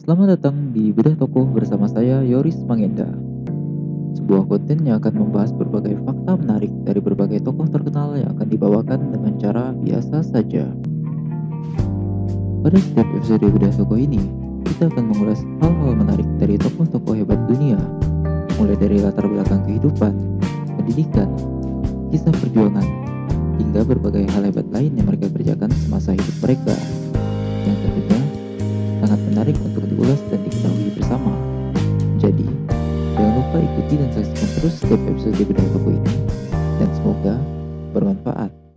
Selamat datang di Bedah Tokoh bersama saya Yoris Mangenda. Sebuah konten yang akan membahas berbagai fakta menarik dari berbagai tokoh terkenal yang akan dibawakan dengan cara biasa saja. Pada setiap episode Bedah Tokoh ini, kita akan mengulas hal-hal menarik dari tokoh-tokoh hebat dunia, mulai dari latar belakang kehidupan, pendidikan, kisah perjuangan, hingga berbagai hal hebat lain yang mereka kerjakan semasa hidup mereka. Jangan lupa ikuti dan saksikan terus setiap episode bedah toko ini dan semoga bermanfaat.